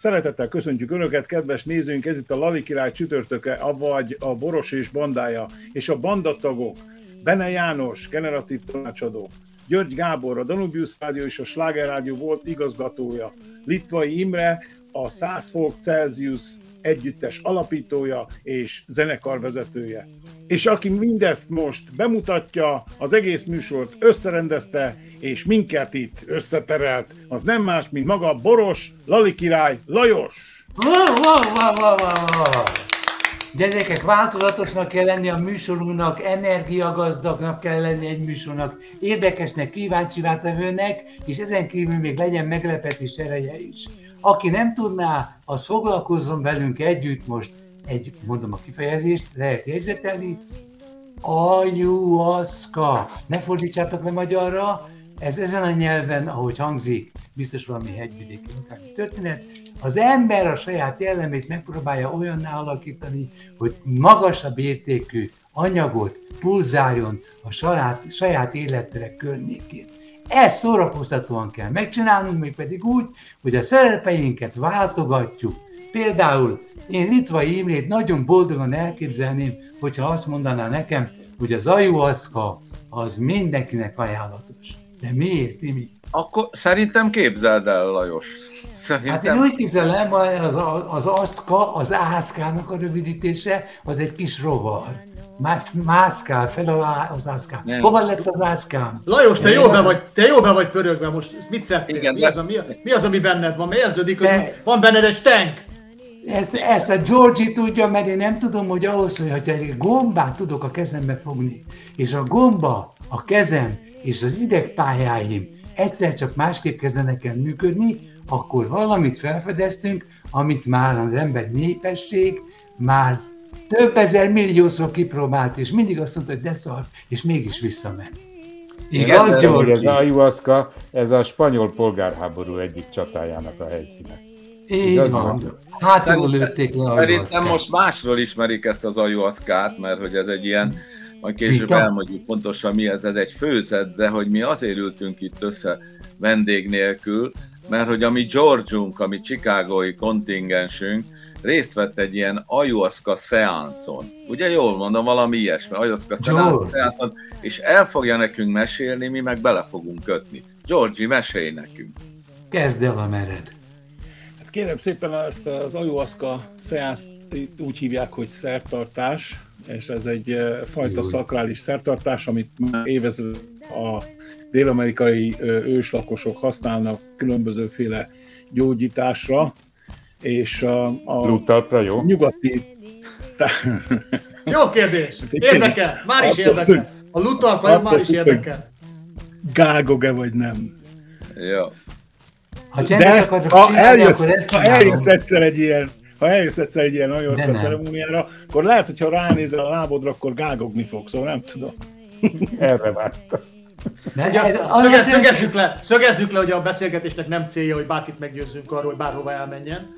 Szeretettel köszöntjük Önöket, kedves nézőink, ez itt a Lali Király csütörtöke, avagy a Boros és bandája, és a bandatagok, Bene János, generatív tanácsadó, György Gábor, a Danubius Rádió és a Sláger Rádió volt igazgatója, Litvai Imre, a 100 Folk Celsius együttes alapítója és zenekarvezetője. És aki mindezt most bemutatja, az egész műsort összerendezte, és minket itt összeterelt, az nem más, mint maga Boros, Lali király, Lajos! Gyerekek, változatosnak kell lenni a műsorunknak, energiagazdagnak kell lenni egy műsornak, érdekesnek, kíváncsi tevőnek, és ezen kívül még legyen meglepetés ereje is. Aki nem tudná, az foglalkozzon velünk együtt most, egy, mondom a kifejezést, lehet jegyzetelni, ajuaszka. Ne fordítsátok le magyarra, ez ezen a nyelven, ahogy hangzik, biztos valami hegyvidéki történet, az ember a saját jellemét megpróbálja olyanná alakítani, hogy magasabb értékű anyagot pulzáljon a saját, saját életre környékén. Ezt szórakoztatóan kell megcsinálnunk, még pedig úgy, hogy a szerepeinket váltogatjuk. Például én Litvai Imrét nagyon boldogan elképzelném, hogyha azt mondaná nekem, hogy az ajuaszka az mindenkinek ajánlatos. De miért, Imi? Akkor szerintem képzeld el, Lajos. Szerintem... Hát én úgy képzelem, az, az aszka, az ászkának a rövidítése, az egy kis rovar. Mászkál fel az ászkám. Nem. Hova lett az ászkám? Lajos, te jó be vagy, te jó be vagy pörögve most. Mit szedtél? Igen, mi, az, mi, mi, az, ami benned van? Mert érződik, de... hogy van benned egy tank. Ezt, ezt a Georgi tudja, mert én nem tudom, hogy ahhoz, hogy egy gombát tudok a kezembe fogni, és a gomba, a kezem és az idegpályáim egyszer csak másképp kezdenek el működni, akkor valamit felfedeztünk, amit már az ember népesség már több ezer milliószor kipróbált, és mindig azt mondta, hogy de szar, és mégis visszament. Igen, az George. Ez a ayahuasca, ez a spanyol polgárháború egyik csatájának a helyszíne. Így Igaz, van. Hátul lőtték le Szerintem most másról ismerik ezt az ayahuascát, mert hogy ez egy ilyen majd később Vita? elmondjuk pontosan mi ez, ez egy főzet, de hogy mi azért ültünk itt össze vendég nélkül, mert hogy a mi Georgiunk, a mi chicagói kontingensünk részt vett egy ilyen ayahuasca szeánszon. Ugye jól mondom, valami ilyesmi, ayahuasca szeánszon, és el fogja nekünk mesélni, mi meg bele fogunk kötni. Georgi, mesélj nekünk. Kezd el a mered. Hát kérem szépen ezt az ayahuasca szeánszt itt úgy hívják, hogy szertartás, és ez egy fajta szakrális szertartás, amit már évező a dél-amerikai őslakosok használnak különbözőféle gyógyításra, és a, a Lutalpra, jó? nyugati... Jó kérdés! Érdekel! Már is érdekel! A lutalpa már is érdekel. Gágog-e vagy nem? Jó. Ha De ha eljössz, ha eljössz egyszer egy ilyen ha eljössz egyszer egy ilyen nagyon ceremóniára, akkor lehet, hogy ha ránézel a lábodra, akkor gágogni fog, szóval nem tudom. Erre vártam. Ugye azt, szögez, szögezzük, le, szögezzük le, hogy a beszélgetésnek nem célja, hogy bárkit meggyőzzünk arról, hogy bárhova elmenjen.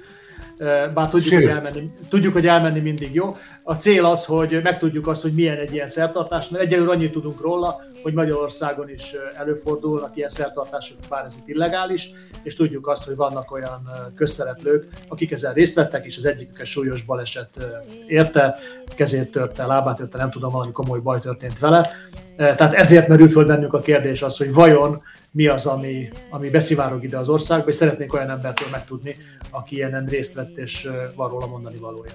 Bár tudjuk, hogy elmenni, tudjuk, hogy elmenni mindig jó. A cél az, hogy megtudjuk azt, hogy milyen egy ilyen szertartás, mert egyelőre annyit tudunk róla, hogy Magyarországon is előfordulnak ilyen szertartások, bár ez itt illegális, és tudjuk azt, hogy vannak olyan közszereplők, akik ezzel részt vettek, és az egyikük súlyos baleset érte, kezét törte, lábát törte, nem tudom, valami komoly baj történt vele. Tehát ezért merül föl bennünk a kérdés az, hogy vajon mi az, ami, ami beszivárog ide az országba, és szeretnénk olyan embertől megtudni, aki ilyenen részt vett, és van róla mondani valója.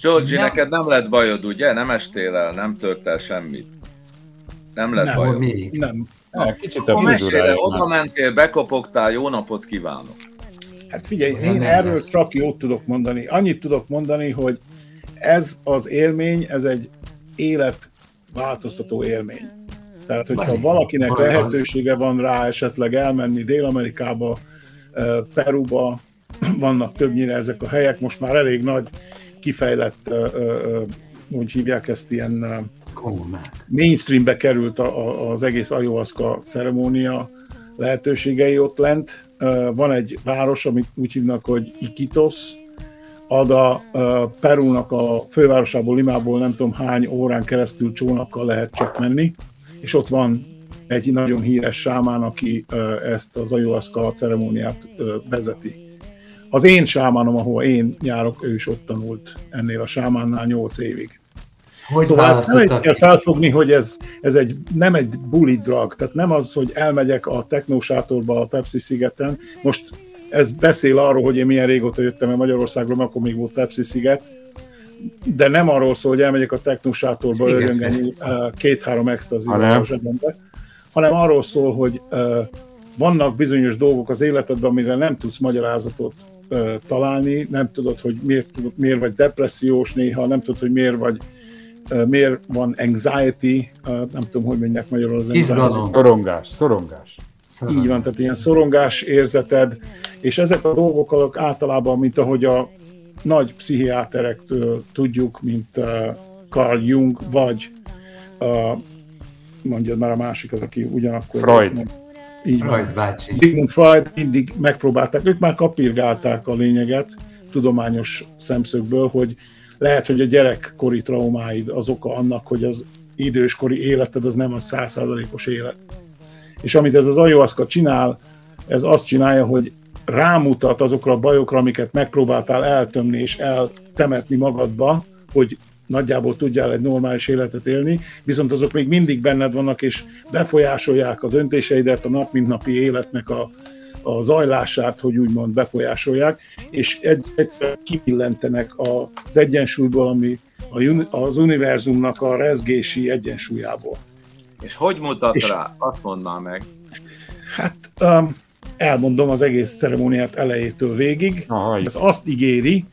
Georgi, ja. neked nem lett bajod, ugye? Nem estél el, nem tört el semmit. Nem lett nem, bajod. Mi? Nem. Ja, kicsit a mesélre, oda mentél, bekopogtál, jó napot kívánok. Hát figyelj, én nem erről lesz. csak jót tudok mondani. Annyit tudok mondani, hogy ez az élmény, ez egy életváltoztató élmény. Tehát, hogyha valakinek lehetősége van rá esetleg elmenni Dél-Amerikába, Peruba, vannak többnyire ezek a helyek, most már elég nagy, kifejlett, úgy hívják ezt, ilyen mainstreambe került az egész ayahuasca ceremónia lehetőségei ott lent. Van egy város, amit úgy hívnak, hogy Iquitos, ad a Perúnak a fővárosából, Limából nem tudom hány órán keresztül csónakkal lehet csak menni és ott van egy nagyon híres sámán, aki ezt az ayahuasca ceremóniát vezeti. Az én sámánom, ahol én járok, ő is ott tanult ennél a sámánnál 8 évig. Hogy szóval ezt nem kell felfogni, hogy ez, ez egy, nem egy bully drug, tehát nem az, hogy elmegyek a technósátorba a Pepsi szigeten. Most ez beszél arról, hogy én milyen régóta jöttem el Magyarországról, mert akkor még volt Pepsi sziget, de nem arról szól, hogy elmegyek a technósátorba öröngeni uh, két-három extazi a zsebembe, hanem arról szól, hogy uh, vannak bizonyos dolgok az életedben, amire nem tudsz magyarázatot uh, találni, nem tudod, hogy miért, miért vagy depressziós néha, nem tudod, hogy miért vagy miért van anxiety, nem tudom, hogy mondják magyarul az anxiety. Szorongás, szorongás. Így van, tehát ilyen szorongás érzeted, és ezek a dolgok általában, mint ahogy a nagy pszichiáterektől tudjuk, mint Carl Jung, vagy mondjad már a másikat, aki ugyanakkor... Freud. Mond, így Freud van. bácsi. Sigmund Freud mindig megpróbálták, ők már kapirgálták a lényeget tudományos szemszögből, hogy lehet, hogy a gyerekkori traumáid az oka annak, hogy az időskori életed az nem a százszázalékos élet. És amit ez az ayahuasca csinál, ez azt csinálja, hogy rámutat azokra a bajokra, amiket megpróbáltál eltömni és eltemetni magadba, hogy nagyjából tudjál egy normális életet élni, viszont azok még mindig benned vannak, és befolyásolják a döntéseidet, a nap mint napi életnek a, a zajlását, hogy úgymond befolyásolják, és egy, egyszer kipillentenek az egyensúlyból, ami az univerzumnak a rezgési egyensúlyából. És hogy mutat és, rá? Azt mondaná meg. Hát um, elmondom az egész ceremóniát elejétől végig. Aha, Ez azt ígéri,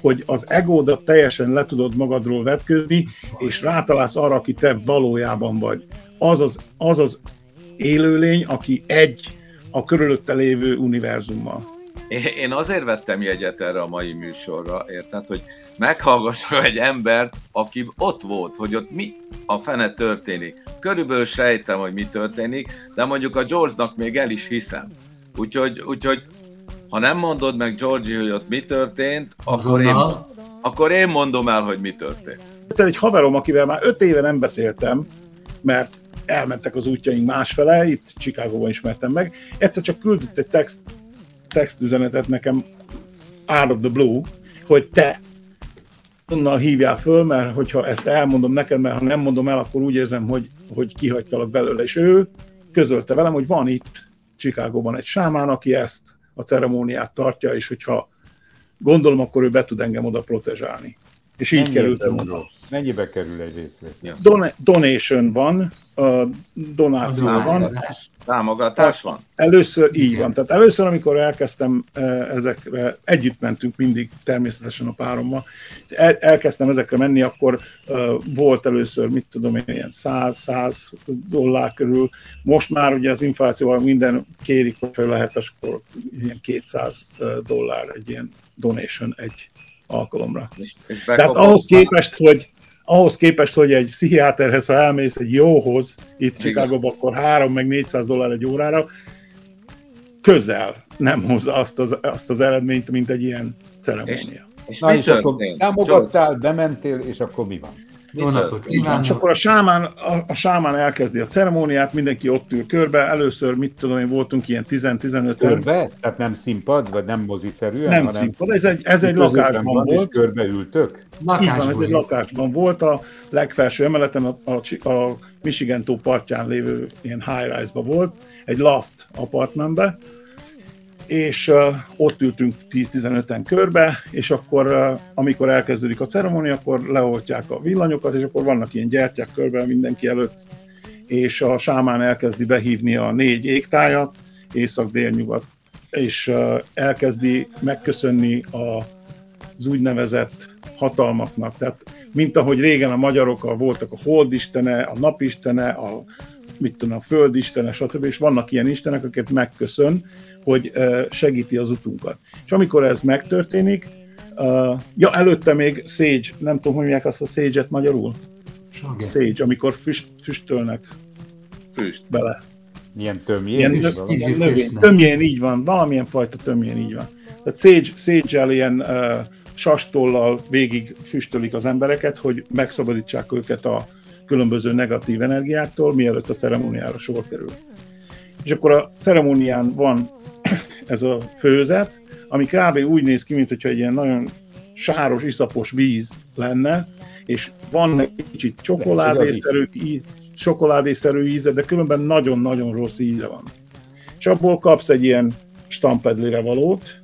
hogy az egódat teljesen le tudod magadról vetközni, és rátalálsz arra, aki te valójában vagy. Az az, az, az élőlény, aki egy a körülötte lévő univerzummal. Én azért vettem jegyet erre a mai műsorra, érted, hogy meghallgassam egy embert, aki ott volt, hogy ott mi a fene történik. Körülbelül sejtem, hogy mi történik, de mondjuk a George-nak még el is hiszem. Úgyhogy, úgyhogy ha nem mondod meg Georgie, hogy ott mi történt, akkor én, akkor én mondom el, hogy mi történt. Egyszer egy haverom, akivel már öt éve nem beszéltem, mert elmentek az útjaink másfele, itt Chicagóban ismertem meg, egyszer csak küldött egy text, textüzenetet nekem out of the blue, hogy te onnan hívjál föl, mert hogyha ezt elmondom neked, mert ha nem mondom el, akkor úgy érzem, hogy, hogy kihagytalak belőle. És ő közölte velem, hogy van itt Chicagóban egy sámán, aki ezt a ceremóniát tartja, és hogyha gondolom, akkor ő be tud engem oda protezsálni. És így kerültem oda. Mennyibe kerül egy részvétel? Ja. Don- donation van, uh, donáció van. Támogatás van? Először így van. Tehát először, amikor elkezdtem ezekre, együtt mentünk mindig természetesen a párommal, el, elkezdtem ezekre menni, akkor uh, volt először, mit tudom én, ilyen 100-100 dollár körül. Most már ugye az inflációval minden kérik, hogy lehet, akkor ilyen 200 dollár egy ilyen donation egy alkalomra. És, és Tehát ahhoz képest, hogy ahhoz képest, hogy egy pszichiáterhez, ha elmész egy jóhoz, itt Chicagóban, akkor 3 meg 400 dollár egy órára, közel nem hozza azt az, azt az eredményt, mint egy ilyen ceremónia. És, és Na, és akkor támogattál, bementél, és akkor mi van? Jó napot És akkor a sámán, a, a sámán elkezdi a ceremóniát, mindenki ott ül körbe, először, mit tudom én, voltunk ilyen 10-15 Körbe? Tehát nem színpad, vagy nem moziszerűen? Nem hanem színpad, ez egy, ez egy lakásban van, volt. És körbe ültök? Lakásban Így van, ez egy lakásban volt, a legfelső emeleten a, a, a Michigan tó partján lévő ilyen high-rise-ba volt, egy loft apartmentbe, és ott ültünk 10-15-en körbe, és akkor, amikor elkezdődik a ceremónia, akkor leoltják a villanyokat, és akkor vannak ilyen gyertyák körbe mindenki előtt, és a sámán elkezdi behívni a négy égtájat, észak, dél, nyugat, és elkezdi megköszönni a, az úgynevezett hatalmaknak. Tehát, mint ahogy régen a magyarok a, voltak a holdistene, a napistene, a mit tudom, a földistene, stb. És vannak ilyen istenek, akiket megköszön, hogy segíti az utunkat. És amikor ez megtörténik, uh, ja, előtte még Sage, nem tudom, hogy mondják azt a Sage-et magyarul? Sage. Sage, amikor füst, füstölnek Füst. bele. Ilyen tömjén ilyen, ilyen növény, tömjén így van, valamilyen fajta tömjén így van. Tehát Sage, Sage-el ilyen uh, sastollal végig füstölik az embereket, hogy megszabadítsák őket a különböző negatív energiáktól, mielőtt a ceremóniára sor kerül. És akkor a ceremónián van ez a főzet, ami kb. úgy néz ki, mint hogyha egy ilyen nagyon sáros, iszapos víz lenne, és van egy kicsit csokoládészerű, csokoládészerű íze, de különben nagyon-nagyon rossz íze van. És abból kapsz egy ilyen stampedlire valót,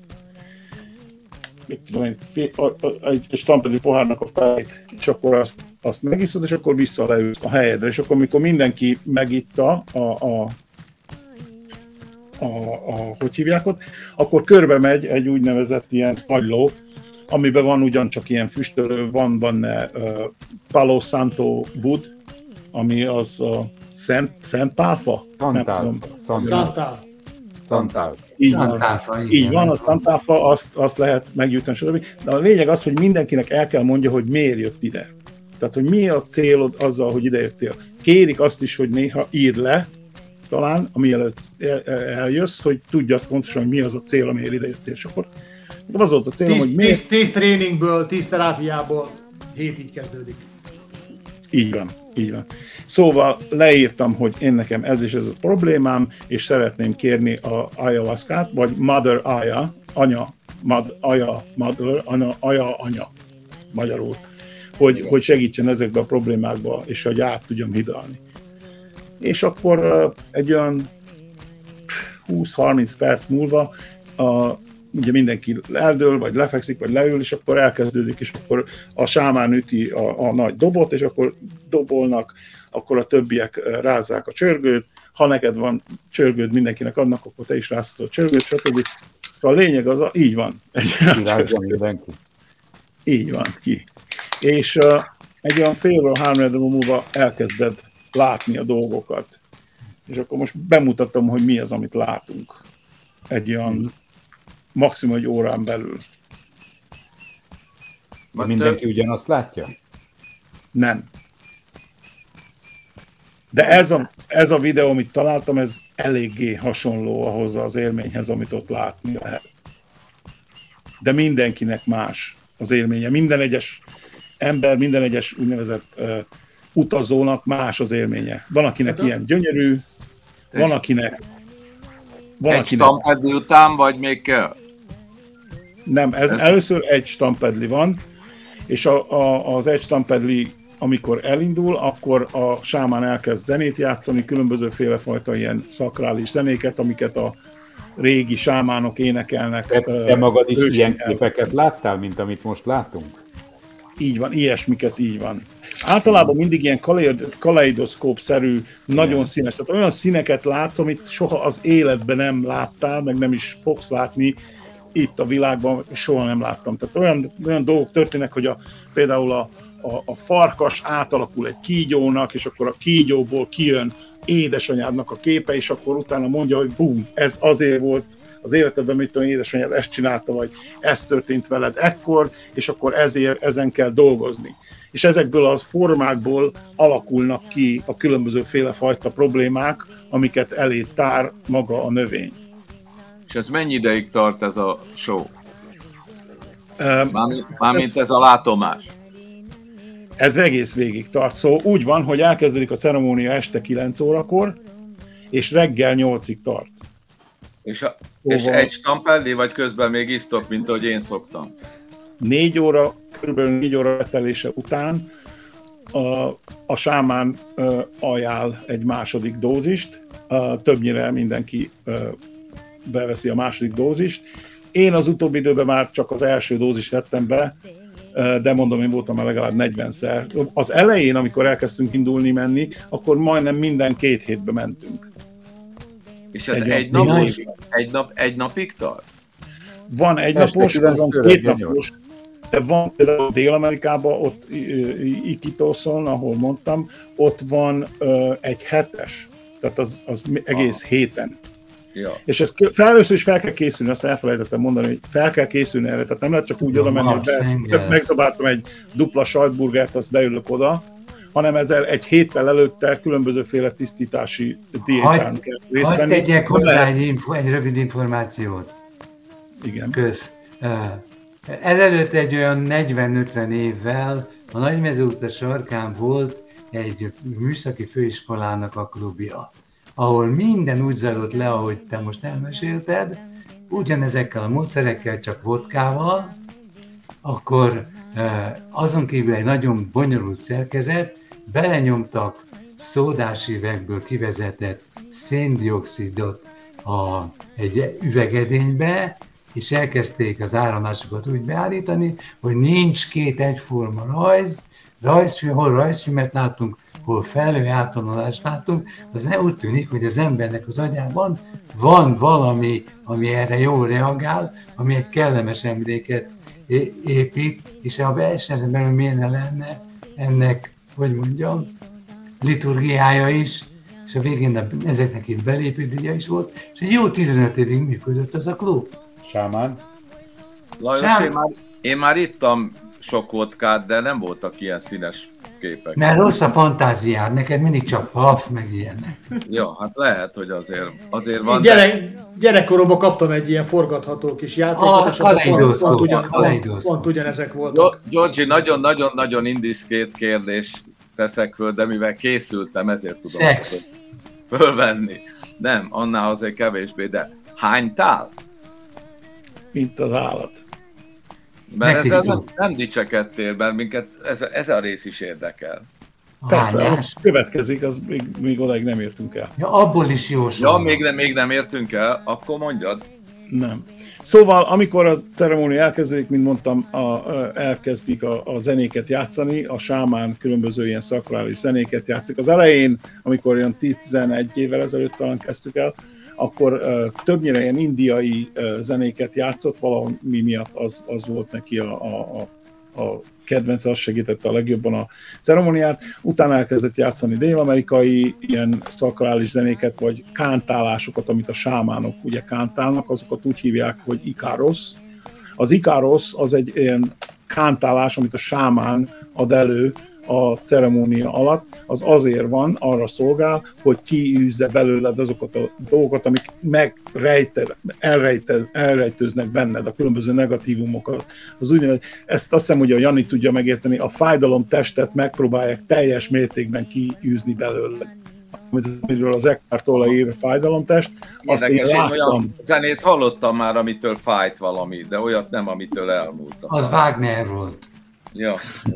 mit tudom egy, egy stampedli pohárnak a felét, és akkor azt, azt megiszod, és akkor visszaleülsz a helyedre, és akkor, mikor mindenki megitta a, a a, a, hogy hívják ott, akkor körbe megy egy úgynevezett ilyen kagyló, amiben van ugyancsak ilyen füstölő, van benne uh, Palo Santo Wood, ami az a Szent, Szent Pálfa? Szantál. Szantál. Szantál. Így van, így van, a Szantálfa, azt, azt lehet megjutni, stb. De a lényeg az, hogy mindenkinek el kell mondja, hogy miért jött ide. Tehát, hogy mi a célod azzal, hogy ide jöttél. Kérik azt is, hogy néha ír le, talán, amielőtt eljössz, hogy tudjad pontosan, hogy mi az a cél, amiért ide jöttél. És akkor az volt a célom, tíz, hogy miért... Tíz, tíz tréningből, tíz terápiából hét így kezdődik. Így van, így van. Szóval leírtam, hogy én nekem ez is ez a problémám, és szeretném kérni a ayahuasca vagy Mother Aya, anya, mad, aya, mother, anya, aya, anya, magyarul, hogy, hogy segítsen ezekbe a problémákba, és hogy át tudjam hidalni. És akkor egy olyan 20-30 perc múlva a, ugye mindenki eldől, vagy lefekszik, vagy leül, és akkor elkezdődik, és akkor a sámán üti a, a nagy dobot, és akkor dobolnak, akkor a többiek rázzák a csörgőt, ha neked van csörgőd, mindenkinek adnak, akkor te is rázhatod a csörgőt, stb. A lényeg az, a, így van. mindenki. Így van, ki. És uh, egy olyan fél három múlva elkezded látni a dolgokat. És akkor most bemutatom, hogy mi az, amit látunk. Egy olyan maximum egy órán belül. De mindenki ugyanazt látja? Nem. De ez a, ez a videó, amit találtam, ez eléggé hasonló ahhoz az élményhez, amit ott látni lehet. De mindenkinek más az élménye. Minden egyes ember, minden egyes úgynevezett uh, utazónak más az élménye. Van, akinek hát, ilyen gyönyörű, van, akinek... Van, egy akinek... után, vagy még kell? Nem, ez először egy stampedli van, és a, a, az egy stampedli, amikor elindul, akkor a sámán elkezd zenét játszani, különbözőféle fajta ilyen szakrális zenéket, amiket a régi sámánok énekelnek. Te, te magad is ilyen képeket láttál, mint amit most látunk? Így van, ilyesmiket így van. Általában mindig ilyen kaleidoszkóp-szerű, nagyon színes. Tehát olyan színeket látsz, amit soha az életben nem láttál, meg nem is fogsz látni, itt a világban soha nem láttam. Tehát olyan, olyan dolgok történnek, hogy a, például a, a, a farkas átalakul egy kígyónak, és akkor a kígyóból kijön édesanyádnak a képe, és akkor utána mondja, hogy bum, ez azért volt az életedben, mit tudom, édesanyád ezt csinálta, vagy ez történt veled ekkor, és akkor ezért ezen kell dolgozni. És ezekből a formákból alakulnak ki a különböző féle fajta problémák, amiket elé tár maga a növény. És ez mennyi ideig tart ez a show? Mármint, mármint ez, a látomás. Ez egész végig tart. Szóval úgy van, hogy elkezdődik a ceremónia este 9 órakor, és reggel 8-ig tart. És, a, és egy stampelli, vagy közben még isztok, mint ahogy én szoktam? Négy óra, kb. négy óra betelése után a, a sámán ajánl egy második dózist, többnyire mindenki beveszi a második dózist. Én az utóbbi időben már csak az első dózist vettem be, de mondom, én voltam már legalább 40-szer. Az elején, amikor elkezdtünk indulni menni, akkor majdnem minden két hétbe mentünk. És ez egy, egy, napos, egy, nap, egy napig tart? Van egy napos, van két napos, de van például Dél-Amerikában, ott Iquitószon, ahol mondtam, ott van egy hetes, tehát az, az egész ah. héten. Ja. És ezt először is fel kell készülni, azt elfelejtettem mondani, hogy fel kell készülni erre, tehát nem lehet csak úgy oda menni, hogy be, megzabáltam egy dupla sajtburgert, azt beülök oda, hanem ezzel egy héttel előtte különbözőféle tisztítási diétán kell részt venni. tegyek hozzá egy, info, egy rövid információt. Igen. Kösz. Ezelőtt egy olyan 40-50 évvel a Nagymező utca sarkán volt egy műszaki főiskolának a klubja ahol minden úgy zajlott le, ahogy te most elmesélted, ugyanezekkel a módszerekkel, csak vodkával, akkor azon kívül egy nagyon bonyolult szerkezet, belenyomtak szódás üvegből kivezetett széndiokszidot a, egy üvegedénybe, és elkezdték az áramlásokat úgy beállítani, hogy nincs két egyforma rajz, rajzfilm, hol rajzfilmet látunk, hol felhő átvonulást látunk, az nem úgy tűnik, hogy az embernek az agyában van valami, ami erre jól reagál, ami egy kellemes emléket épít, és a ezen belül miért lenne ennek, hogy mondjam, liturgiája is, és a végén ezeknek itt belépődője is volt, és egy jó 15 évig működött az a klub. Sámán? Lajos, Sám... én, már, én már ittam sok vodkát, de nem voltak ilyen színes képek. Mert rossz a fantáziád, neked mindig csak paf, meg ilyenek. Jó, hát lehet, hogy azért, azért van. Gyerek, de... Gyerekkoromban kaptam egy ilyen forgatható kis játékot, és pont, pont, ugyan, pont ugyanezek voltak. Georgi, nagyon-nagyon-nagyon indiszkét kérdés teszek föl, de mivel készültem, ezért tudom Szex. fölvenni. Nem, annál azért kevésbé, de hánytál? Mint az állat. Mert ezzel nem, nem dicsekedtél, mert minket ez, ez a rész is érdekel. Persze, az következik, az még, még odaig nem értünk el. Ja, abból is jó Ja, még nem, még nem értünk el, akkor mondjad. Nem. Szóval, amikor a ceremónia elkezdődik, mint mondtam, a, a, elkezdik a, a zenéket játszani, a sámán különböző ilyen szakrális zenéket játszik. Az elején, amikor olyan 10-11 évvel ezelőtt talán kezdtük el, akkor többnyire ilyen indiai zenéket játszott, valami miatt az, az volt neki a, a, a, a kedvence, az segítette a legjobban a ceremoniát. Utána elkezdett játszani dél-amerikai ilyen szakrális zenéket, vagy kántálásokat, amit a sámánok ugye kántálnak, azokat úgy hívják, hogy ikaros. Az ikaros az egy ilyen kántálás, amit a sámán ad elő, a ceremónia alatt, az azért van, arra szolgál, hogy kiűzze belőled azokat a dolgokat, amik megrejted, elrejted, elrejtőznek benned, a különböző negatívumokat. Az úgynevezett, ezt azt hiszem, hogy a Jani tudja megérteni, a fájdalom testet megpróbálják teljes mértékben kiűzni belőled amiről az Eckhart Tolle ír fájdalomtest, azt Érdekes, én, én olyan zenét hallottam már, amitől fájt valami, de olyat nem, amitől elmúlt. Az Wagner volt. Ja.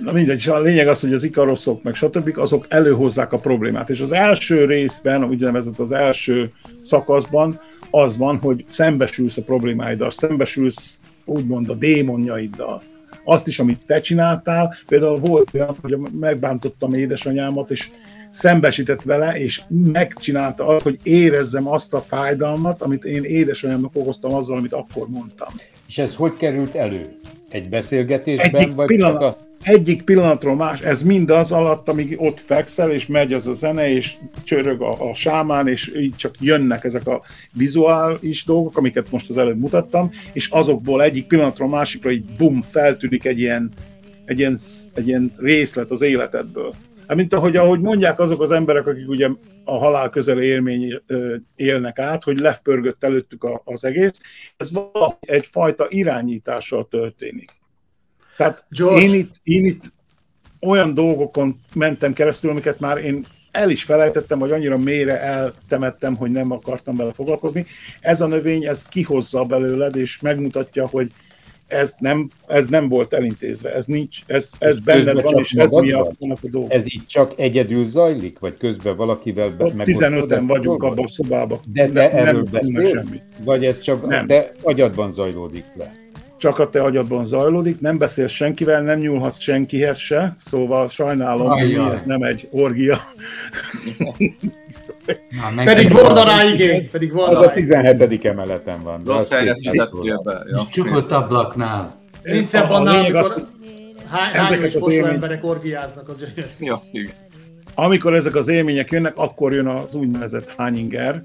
Na mindegy, és a lényeg az, hogy az ikaroszok, meg stb. azok előhozzák a problémát. És az első részben, úgynevezett az első szakaszban az van, hogy szembesülsz a problémáiddal, szembesülsz úgymond a démonjaiddal. Azt is, amit te csináltál, például volt olyan, hogy megbántottam édesanyámat, és szembesített vele, és megcsinálta azt, hogy érezzem azt a fájdalmat, amit én édesanyámnak okoztam azzal, amit akkor mondtam. És ez hogy került elő? Egy beszélgetésben? Egyik vagy pillanat, a egyik pillanatról más, ez mind az alatt, amíg ott fekszel, és megy az a zene, és csörög a, a sámán, és így csak jönnek ezek a vizuális dolgok, amiket most az előbb mutattam, és azokból egyik pillanatról másikra így bum, feltűnik egy ilyen, egy ilyen, egy ilyen részlet az életedből. Hát, mint ahogy, ahogy mondják azok az emberek, akik ugye a halál közel élmény élnek át, hogy lepörgött előttük az egész, ez egyfajta irányítással történik. Tehát én itt, én itt olyan dolgokon mentem keresztül, amiket már én el is felejtettem, vagy annyira mélyre eltemettem, hogy nem akartam vele foglalkozni. Ez a növény, ez kihozza belőled, és megmutatja, hogy ez nem, ez nem volt elintézve, ez nincs, ez, ez benned van, és ez miatt vannak a dolgok. Ez így csak egyedül zajlik, vagy közben valakivel Ott 15-en vagyunk abban a szobában. De te erről beszélsz? Vagy ez csak nem. te agyadban zajlódik le? Csak a te agyadban zajlódik, nem beszélsz senkivel, nem nyúlhatsz senkihez se, szóval sajnálom, hogy ez nem egy orgia. Na, pedig mondaná igény, pedig mondaná. Az a 17. emeleten van. Rossz helyet vezettél be. Ja. Csukott ablaknál. Nincs szebb annál, amikor hány, ezeket az élmény... emberek orgiáznak az ja, igen. Amikor ezek az élmények jönnek, akkor jön az úgynevezett hányinger,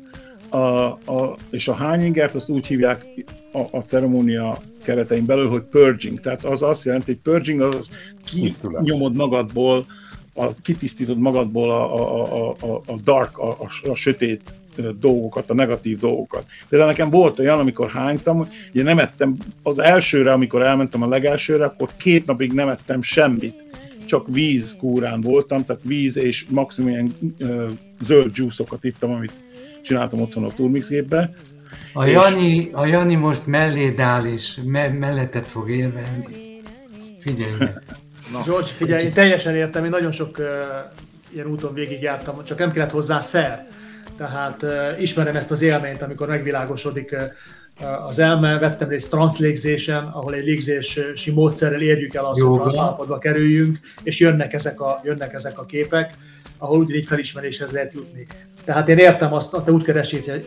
a, a, és a hányingert azt úgy hívják a, a ceremónia keretein belül, hogy purging. Tehát az azt jelenti, hogy purging az kinyomod magadból, a, kitisztítod magadból a, a, a, a dark, a, a, a sötét dolgokat, a negatív dolgokat. Például nekem volt olyan, amikor hánytam, ugye nem ettem, az elsőre, amikor elmentem a legelsőre, akkor két napig nem ettem semmit. Csak víz kúrán voltam, tehát víz és maximum ilyen ö, zöld juiceokat ittam, amit csináltam otthon a Turmix gépbe, A Jani, a Jani most melléd áll, és me, mellettet fog érvelni. Figyelj meg. Na. George, figyelj, én teljesen értem, én nagyon sok uh, ilyen úton végigjártam, csak nem kellett hozzá szer. Tehát uh, ismerem ezt az élményt, amikor megvilágosodik uh, az elme, vettem részt translégzésen, ahol egy légzési módszerrel érjük el azt, hogy transzalapodba kerüljünk, és jönnek ezek a, jönnek ezek a képek, ahol ugyanígy felismeréshez lehet jutni. Tehát én értem azt a te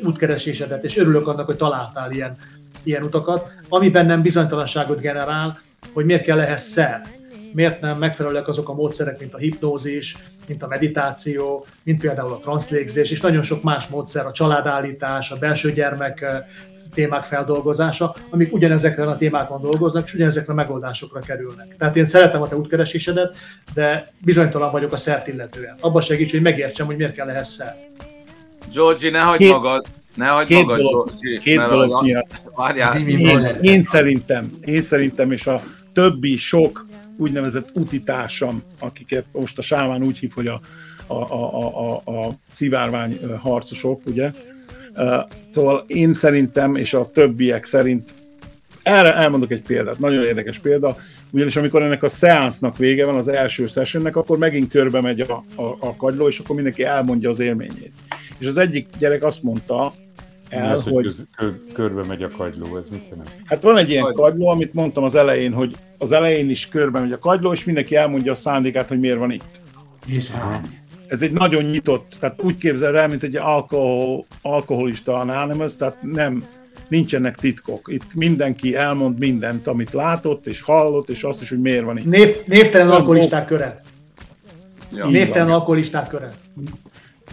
útkeresésedet, és örülök annak, hogy találtál ilyen, ilyen utakat, ami bennem bizonytalanságot generál, hogy miért kell ehhez szer miért nem megfelelőek azok a módszerek, mint a hipnózis, mint a meditáció, mint például a transzlégzés, és nagyon sok más módszer, a családállítás, a belső gyermek témák feldolgozása, amik ugyanezekre a témákon dolgoznak, és ugyanezekre a megoldásokra kerülnek. Tehát én szeretem a te útkeresésedet, de bizonytalan vagyok a szert illetően. Abba segíts, hogy megértsem, hogy miért kell ehhez szer. Georgi, ne hagyd két, magad, ne hagyd két magad, dolog, Georgi, Két dolog miatt. Én, én, szerintem, én szerintem, és a többi sok úgynevezett utitársam, akiket most a Sáván úgy hív, hogy a, a, a, a, a szivárvány harcosok, ugye. Szóval én szerintem, és a többiek szerint, erre elmondok egy példát, nagyon érdekes példa, ugyanis amikor ennek a szeánsznak vége van, az első sessionnek, akkor megint körbe megy a, a, a kagyló, és akkor mindenki elmondja az élményét. És az egyik gyerek azt mondta, el, az, hogy... hogy kör, körbe megy a kagyló, ez mit jelent? Hát van egy ilyen kagyló, amit mondtam az elején, hogy az elején is körbe megy a kagyló, és mindenki elmondja a szándékát, hogy miért van itt. És hány? Ez egy nagyon nyitott, tehát úgy képzel el, mint egy alkohol, alkoholista anonymous, tehát nem, nincsenek titkok. Itt mindenki elmond mindent, amit látott és hallott, és azt is, hogy miért van itt. Név, névtelen alkoholisták köre. Ja, névtelen alkoholisták köre.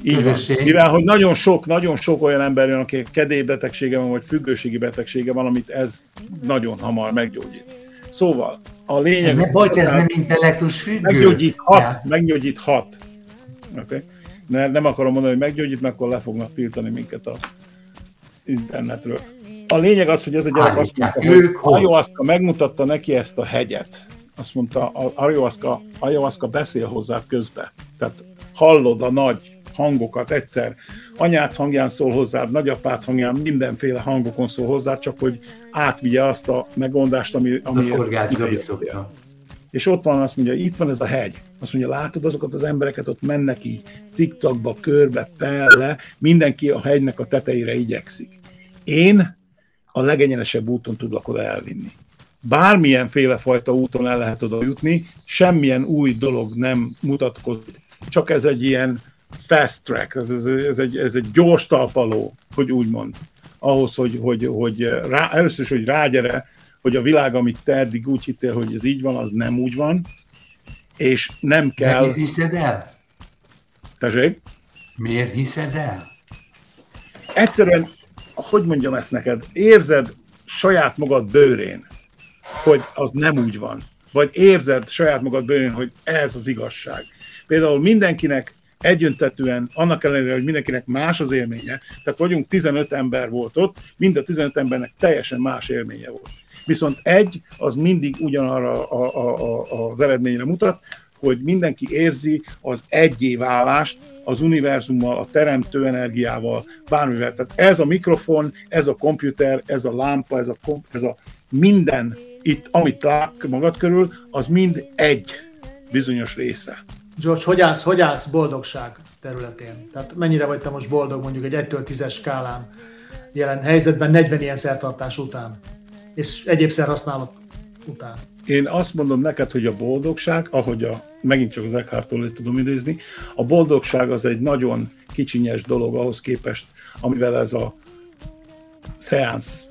Így van. Mivel, hogy nagyon sok, nagyon sok olyan ember jön, aki kedélybetegsége van, vagy függőségi betegsége van, amit ez nagyon hamar meggyógyít. Szóval a lényeg... Ez ne, bocs, ez nem intellektus függő. Meggyógyíthat, ja. meggyógyíthat. Okay. Ne, nem akarom mondani, hogy meggyógyít, mert akkor le fognak tiltani minket a internetről. A lényeg az, hogy ez a gyerek azt mondta, hogy ayahuasca megmutatta neki ezt a hegyet. Azt mondta, a ayahuasca, ayahuasca beszél hozzád közbe. Tehát hallod a nagy hangokat egyszer. Anyát hangján szól hozzád, nagyapát hangján, mindenféle hangokon szól hozzád, csak hogy átvigye azt a megoldást, ami... ami a forgács Gabi szokta. És ott van, azt mondja, itt van ez a hegy. Azt mondja, látod azokat az embereket, ott mennek így cikcakba, körbe, fel, le, mindenki a hegynek a tetejére igyekszik. Én a legegyenesebb úton tudlak oda elvinni. Bármilyen fajta úton el lehet oda jutni, semmilyen új dolog nem mutatkozik, csak ez egy ilyen fast track, ez, ez, egy, ez egy gyors talpaló, hogy úgy mond, ahhoz, hogy, hogy, hogy rá, először is, hogy rágyere, hogy a világ, amit te eddig úgy hittél, hogy ez így van, az nem úgy van, és nem kell... miért hiszed el? Tessék? Miért hiszed el? Egyszerűen, hogy mondjam ezt neked, érzed saját magad bőrén, hogy az nem úgy van. Vagy érzed saját magad bőrén, hogy ez az igazság. Például mindenkinek egyöntetően, annak ellenére, hogy mindenkinek más az élménye, tehát vagyunk 15 ember volt ott, mind a 15 embernek teljesen más élménye volt. Viszont egy, az mindig ugyanarra a, a, a, az eredményre mutat, hogy mindenki érzi az egyé válást az univerzummal, a teremtő energiával, bármivel. Tehát ez a mikrofon, ez a komputer, ez a lámpa, ez a, ez a minden itt, amit lát magad körül, az mind egy bizonyos része. George, hogy állsz, hogy állsz boldogság területén? Tehát mennyire vagy te most boldog mondjuk egy 1-től 10-es skálán jelen helyzetben 40 ilyen szertartás után, és egyéb szerhasználat után? Én azt mondom neked, hogy a boldogság, ahogy a, megint csak az Eckhart-tól tudom idézni, a boldogság az egy nagyon kicsinyes dolog ahhoz képest, amivel ez a szeánsz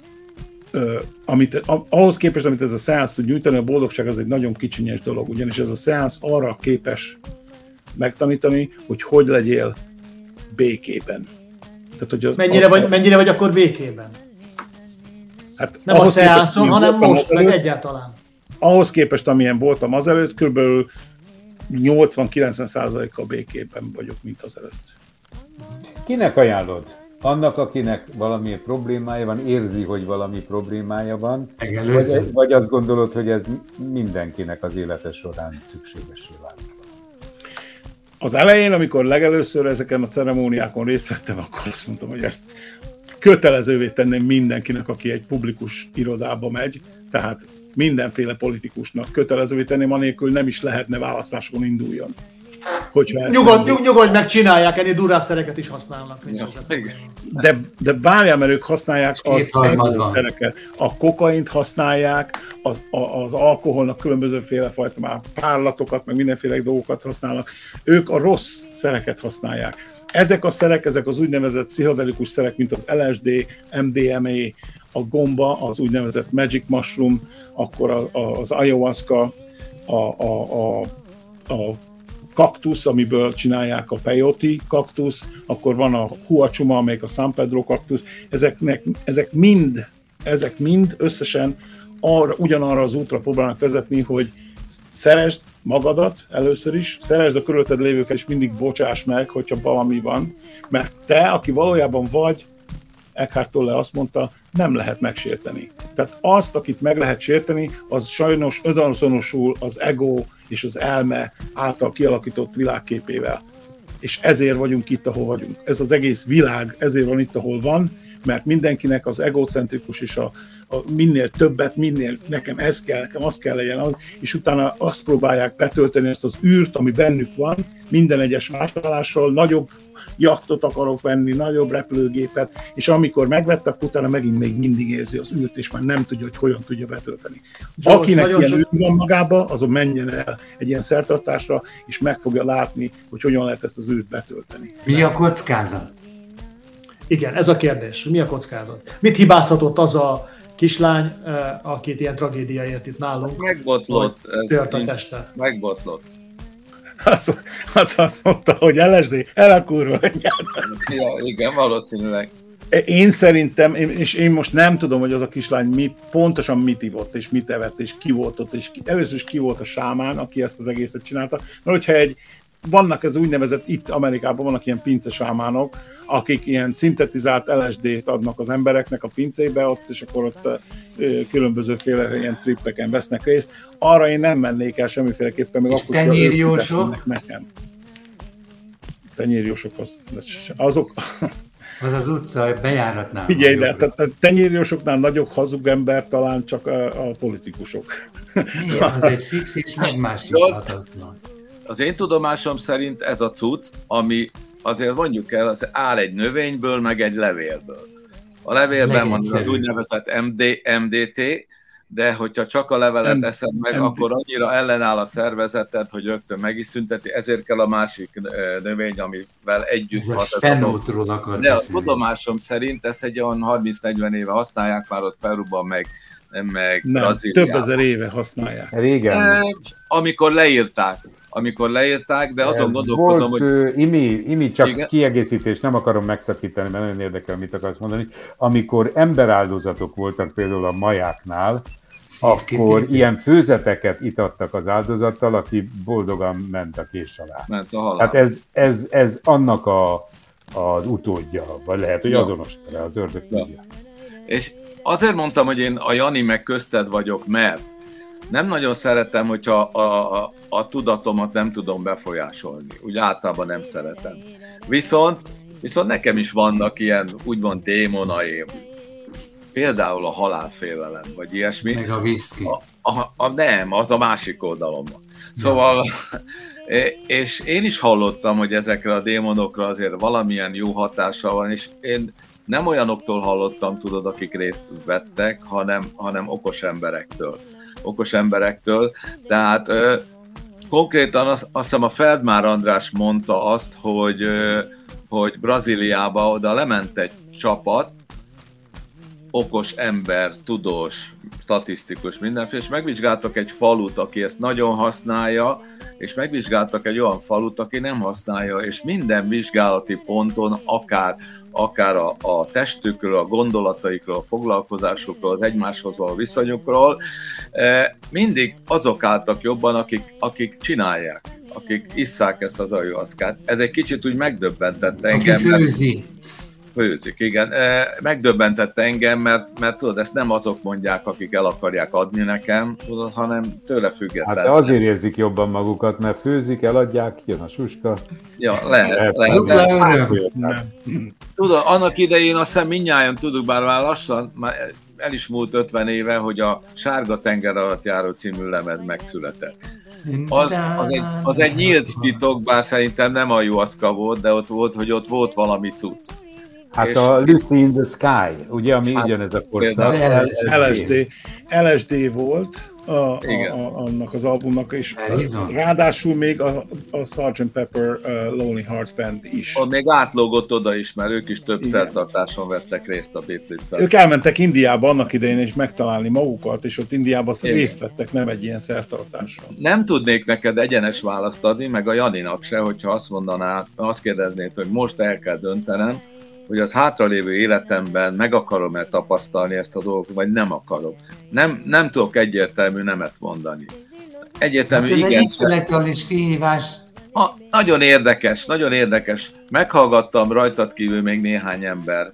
amit, ahhoz képest, amit ez a szeánsz tud nyújtani, a boldogság az egy nagyon kicsinyes dolog, ugyanis ez a szeánsz arra képes megtanítani, hogy hogy legyél békében. Tehát, hogy az, mennyire, a, vagy, mennyire vagy akkor békében? Hát Nem a szeánszon, hanem most, meg egyáltalán. Ahhoz képest, amilyen voltam azelőtt, kb. 80-90%-kal békében vagyok, mint azelőtt. Kinek ajánlod? annak, akinek valami problémája van, érzi, hogy valami problémája van, vagy, vagy azt gondolod, hogy ez mindenkinek az élete során szükségesé válik? Az elején, amikor legelőször ezeken a ceremóniákon részt vettem, akkor azt mondtam, hogy ezt kötelezővé tenném mindenkinek, aki egy publikus irodába megy, tehát mindenféle politikusnak kötelezővé tenném, anélkül nem is lehetne választáson induljon. Hogyha nyugodt, nyug, nyugodj meg, csinálják, ennél durvább szereket is használnak. Ja, de, de várjál, mert ők használják az szereket. A kokaint használják, az, az alkoholnak különbözőféle fajta már párlatokat, meg mindenféle dolgokat használnak. Ők a rossz szereket használják. Ezek a szerek, ezek az úgynevezett pszichodelikus szerek, mint az LSD, MDMA, a gomba, az úgynevezett magic mushroom, akkor az ayahuasca, a, a, a, a kaktusz, amiből csinálják a peyote kaktusz, akkor van a huachuma, amelyik a San Pedro kaktusz, ezeknek, ezek mind, ezek mind összesen arra, ugyanarra az útra próbálnak vezetni, hogy szeresd magadat először is, szeresd a körülötted lévőket, és mindig bocsáss meg, hogyha valami van, mert te, aki valójában vagy, Eckhart Tolle azt mondta, nem lehet megsérteni. Tehát azt, akit meg lehet sérteni, az sajnos önazonosul az ego és az elme által kialakított világképével. És ezért vagyunk itt, ahol vagyunk. Ez az egész világ ezért van itt, ahol van, mert mindenkinek az egocentrikus és a, a minél többet, minél nekem ez kell, nekem az kell legyen, és utána azt próbálják betölteni ezt az űrt, ami bennük van, minden egyes vásárlással, nagyobb jaktot akarok venni, nagyobb repülőgépet, és amikor megvettek, utána megint még mindig érzi az űrt, és már nem tudja, hogy hogyan tudja betölteni. George, Akinek ilyen űr van magába, azon menjen el egy ilyen szertartásra, és meg fogja látni, hogy hogyan lehet ezt az űrt betölteni. Mi a kockázat? Igen, ez a kérdés. Mi a kockázat? Mit hibázhatott az a kislány, eh, akit ilyen tragédia ért itt nálunk? Megbotlott. Tört a teste. Megbotlott az, az azt mondta, hogy LSD, el a kurva, ja, igen, valószínűleg. Én szerintem, és én most nem tudom, hogy az a kislány mit, pontosan mit ivott, és mit evett, és ki volt ott, és ki, először is ki volt a sámán, aki ezt az egészet csinálta. Mert hogyha egy, vannak ez úgynevezett, itt Amerikában vannak ilyen pincesámánok, akik ilyen szintetizált LSD-t adnak az embereknek a pincébe ott, és akkor ott különbözőféle ilyen trippeken vesznek részt. Arra én nem mennék el semmiféleképpen, még és akkor tenyérjósok? nekem. Tenyérjósok az, azok... Az az utca bejáratnál. Figyelj, de a tenyérjósoknál nagyobb hazug ember talán csak a, a politikusok. Mi? Az egy fix és megmásíthatatlan. Az én tudomásom szerint ez a cucc, ami azért mondjuk el, az áll egy növényből, meg egy levélből. A levélben van az úgynevezett MD, MDT, de hogyha csak a levelet eszed meg, akkor annyira ellenáll a szervezetet, hogy rögtön meg is szünteti, ezért kell a másik növény, amivel együtt hat. akar De a tudomásom szerint ezt egy olyan 30-40 éve használják már ott Peruban, meg meg Nem, több ezer éve használják. Régen. Amikor leírták amikor leírták, de azon gondolkozom, Volt, hogy... Imi, Imi, csak Igen? kiegészítés, nem akarom megszakítani, mert nagyon érdekel, mit akarsz mondani. Amikor emberáldozatok voltak például a majáknál, akkor ilyen főzeteket itattak az áldozattal, aki boldogan ment a kés alá. Ment a halál. Hát ez, ez, ez annak a, az utódja, vagy lehet, hogy ja. azonos tere, az ördög ja. És azért mondtam, hogy én a Jani meg közted vagyok, mert nem nagyon szeretem, hogyha a, a, a tudatomat nem tudom befolyásolni. Úgy általában nem szeretem. Viszont, viszont nekem is vannak ilyen úgymond démonaim. Például a halálfélelem, vagy ilyesmi. Meg a viszki. A, a, a, nem, az a másik oldalon van. Szóval, és én is hallottam, hogy ezekre a démonokra azért valamilyen jó hatása van, és én nem olyanoktól hallottam, tudod, akik részt vettek, hanem, hanem okos emberektől okos emberektől. Tehát konkrétan azt, azt hiszem a Feldmár András mondta azt, hogy, hogy Brazíliába oda lement egy csapat, okos ember, tudós, statisztikus, mindenféle, és megvizsgáltak egy falut, aki ezt nagyon használja, és megvizsgáltak egy olyan falut, aki nem használja, és minden vizsgálati ponton, akár, akár a, a testükről, a gondolataikról, a foglalkozásukról, az egymáshoz való viszonyukról, e, mindig azok álltak jobban, akik, akik csinálják, akik isszák ezt az ajóaszkát. Ez egy kicsit úgy megdöbbentette engem. Aki főzi. Főzik, igen. Megdöbbentette engem, mert, mert tudod, ezt nem azok mondják, akik el akarják adni nekem, tudod, hanem tőle független. Hát azért érzik jobban magukat, mert főzik, eladják, jön a suska. Ja, lehet, lehet. lehet, lehet. Tudod, annak idején azt hiszem mindnyáján tudjuk, bár már lassan, már el is múlt 50 éve, hogy a Sárga tenger alatt járó című lemez megszületett. Az, az, egy, az egy nyílt titok, bár szerintem nem a Juaszka volt, de ott volt, hogy ott volt valami cucc. Hát és a Lucy in the Sky, ugye, ami hát, ez a korszak. LSD, LSD volt, a, a, a, annak az albumnak, és ráadásul még a, a Sgt. Pepper uh, Lonely Hearts Band is. Ott még átlógott oda is, mert ők is több szertartáson vettek részt a beatles Ők elmentek Indiába annak idején és megtalálni magukat, és ott Indiában azt részt vettek, nem egy ilyen szertartáson. Nem tudnék neked egyenes választ adni, meg a Janinak se, hogyha azt mondaná, azt kérdeznéd, hogy most el kell döntenem, hogy az hátralévő életemben meg akarom-e tapasztalni ezt a dolgot, vagy nem akarom. Nem, nem tudok egyértelmű nemet mondani. Egyértelmű hát ez igen. Ez egy intellektuális kihívás. A, nagyon érdekes, nagyon érdekes. Meghallgattam rajtad kívül még néhány ember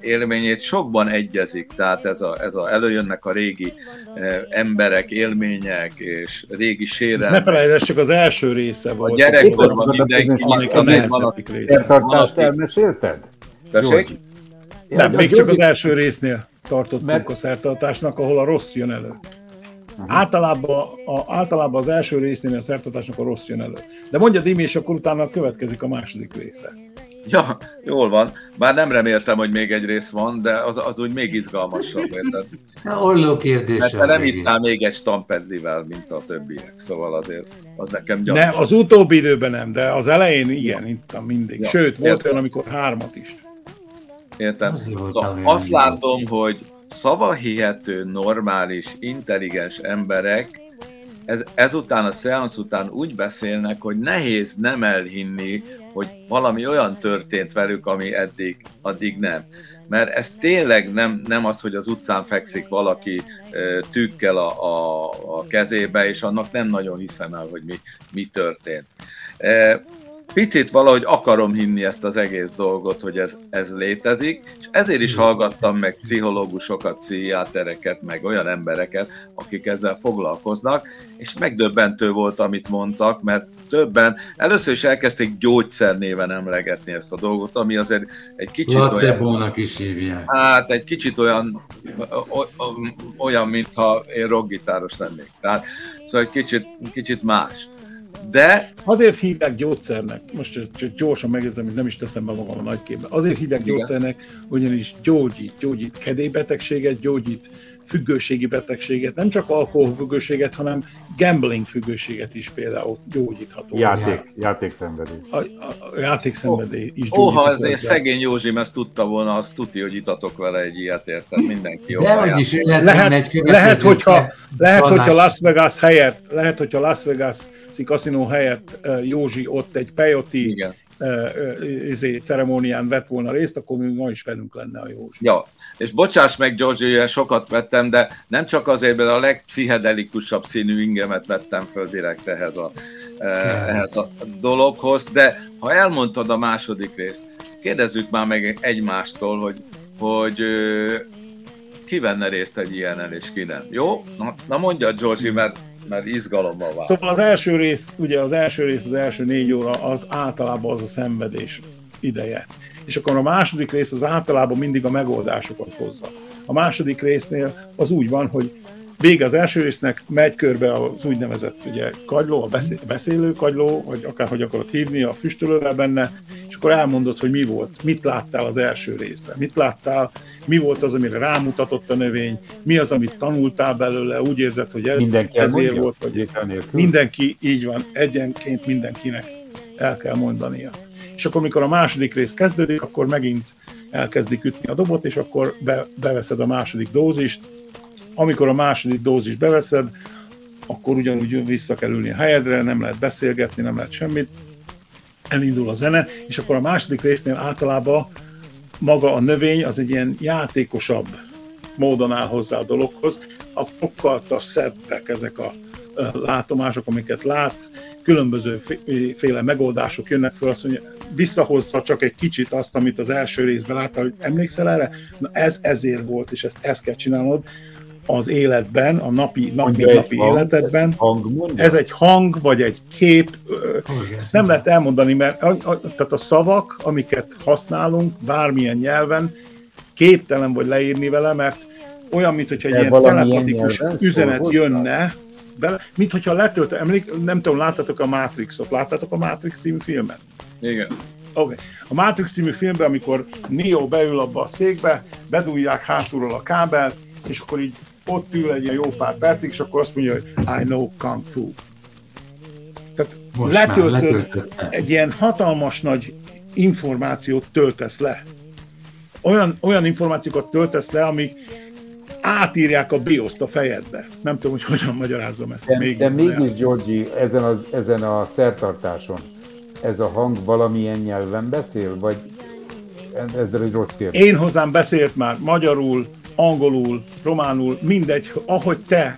élményét, sokban egyezik, tehát ez a, ez a előjönnek a régi eh, emberek, élmények és régi sérelmek. Ne felejtsd, csak az első része volt. A gyerekkorban mindenki van a Szertartást elmesélted? Tessék? Nem, még csak az első résznél tartottunk Mert... a szertartásnak, ahol a rossz jön elő. Uh-huh. Általában, a, általában az első résznél a szertartásnak a rossz jön elő. De mondja Dimi, és akkor utána következik a második része. Ja, jól van. Bár nem reméltem, hogy még egy rész van, de az, az úgy még izgalmasabb, érted? Olló kérdés. Mert te nem ittál még egy stampedlivel, mint a többiek, szóval azért az nekem gyanús. Ne, az utóbbi időben nem, de az elején igen, ittam mindig. Ja, Sőt, volt értem. olyan, amikor hármat is. Értem? Szóval azt látom, hogy szavahihető, normális, intelligens emberek ez, ezután a szeansz után úgy beszélnek, hogy nehéz nem elhinni, hogy valami olyan történt velük, ami eddig, addig nem. Mert ez tényleg nem, nem az, hogy az utcán fekszik valaki tükkel a, a, a kezébe, és annak nem nagyon hiszem el, hogy mi, mi történt picit valahogy akarom hinni ezt az egész dolgot, hogy ez, ez létezik, és ezért is hallgattam meg pszichológusokat, pszichiátereket, meg olyan embereket, akik ezzel foglalkoznak, és megdöbbentő volt, amit mondtak, mert többen először is elkezdték gyógyszer néven emlegetni ezt a dolgot, ami azért egy kicsit olyan... is hívják. Hát egy kicsit olyan, olyan mintha én rockgitáros lennék. Tehát, szóval egy kicsit, kicsit más. De... Azért hívják gyógyszernek, most csak gyorsan megjegyzem, hogy nem is teszem be magam a nagyképbe. Azért hívják Igen. gyógyszernek, ugyanis gyógyít, gyógyít kedélybetegséget, gyógyít függőségi betegséget, nem csak alkoholfüggőséget, hanem gambling függőséget is például gyógyítható. Játék, játékszenvedély. A, a, a játékszenvedély oh, is Ó, ha ezért szegény Józsi ezt tudta volna, azt tudti, hogy itatok vele egy ilyet, érted? Mindenki jó. De is lehet, lehet, lehet, hogyha, lehet, hogyha Las Vegas helyett, lehet, hogyha Las Vegas kaszinó helyett Józsi ott egy pejoti Igen izé, ceremónián vett volna részt, akkor mi ma is velünk lenne a Józsi. Ja, és bocsáss meg, George, sokat vettem, de nem csak azért, mert a legpszichedelikusabb színű ingemet vettem föl direkt ehhez a, ehhez a dologhoz, de ha elmondtad a második részt, kérdezzük már meg egymástól, hogy, hogy ki venne részt egy ilyenen, és ki nem. Jó? Na, na mondja, Georgi, mert mert izgalommal vár. Szóval az első rész, ugye az első rész, az első négy óra, az általában az a szenvedés ideje. És akkor a második rész az általában mindig a megoldásokat hozza. A második résznél az úgy van, hogy vége az első résznek, megy körbe az úgynevezett ugye, kagyló, a beszélő kagyló, vagy akárhogy akarod hívni, a füstölővel benne, és akkor elmondod, hogy mi volt, mit láttál az első részben, mit láttál, mi volt az, amire rámutatott a növény, mi az, amit tanultál belőle, úgy érzed, hogy ez mindenki ezért volt, vagy mindenki, így van, egyenként mindenkinek el kell mondania. És akkor, amikor a második rész kezdődik, akkor megint elkezdik ütni a dobot, és akkor be, beveszed a második dózist, amikor a második dózis beveszed, akkor ugyanúgy vissza kell ülni a helyedre, nem lehet beszélgetni, nem lehet semmit, elindul a zene, és akkor a második résznél általában maga a növény az egy ilyen játékosabb módon áll hozzá a dologhoz, a sokkal szebbek ezek a látomások, amiket látsz, különböző féle megoldások jönnek föl, azt mondja, visszahozta csak egy kicsit azt, amit az első részben láttál, hogy emlékszel erre? Na ez ezért volt, és ezt, ezt kell csinálnod az életben, a napi, napi, napi hang, életedben. Ez, hang ez egy hang, vagy egy kép. Ezt nem lehet elmondani, mert a, a, tehát a szavak, amiket használunk bármilyen nyelven, képtelen vagy leírni vele, mert olyan, mint hogyha egy ilyen telepatikus üzenet jönne, bele, mint hogyha letölt, emlék, nem tudom, láttatok a Matrixot, láttátok a Matrix című filmet? Igen. Oké. Okay. A Matrix című filmben, amikor Neo beül abba a székbe, bedúlják hátulról a kábel, és akkor így ott ül egy ilyen jó pár percig, és akkor azt mondja, hogy I know Kung Fu. Tehát Most letöltöd, egy ilyen hatalmas nagy információt töltesz le. Olyan, olyan információkat töltesz le, amik átírják a bioszt a fejedbe. Nem tudom, hogy hogyan magyarázom ezt. De, még de mégis, Georgi, ezen a, ezen a szertartáson ez a hang valamilyen nyelven beszél, vagy ez egy rossz kérdés? Én hozzám beszélt már magyarul, angolul, románul, mindegy, ahogy te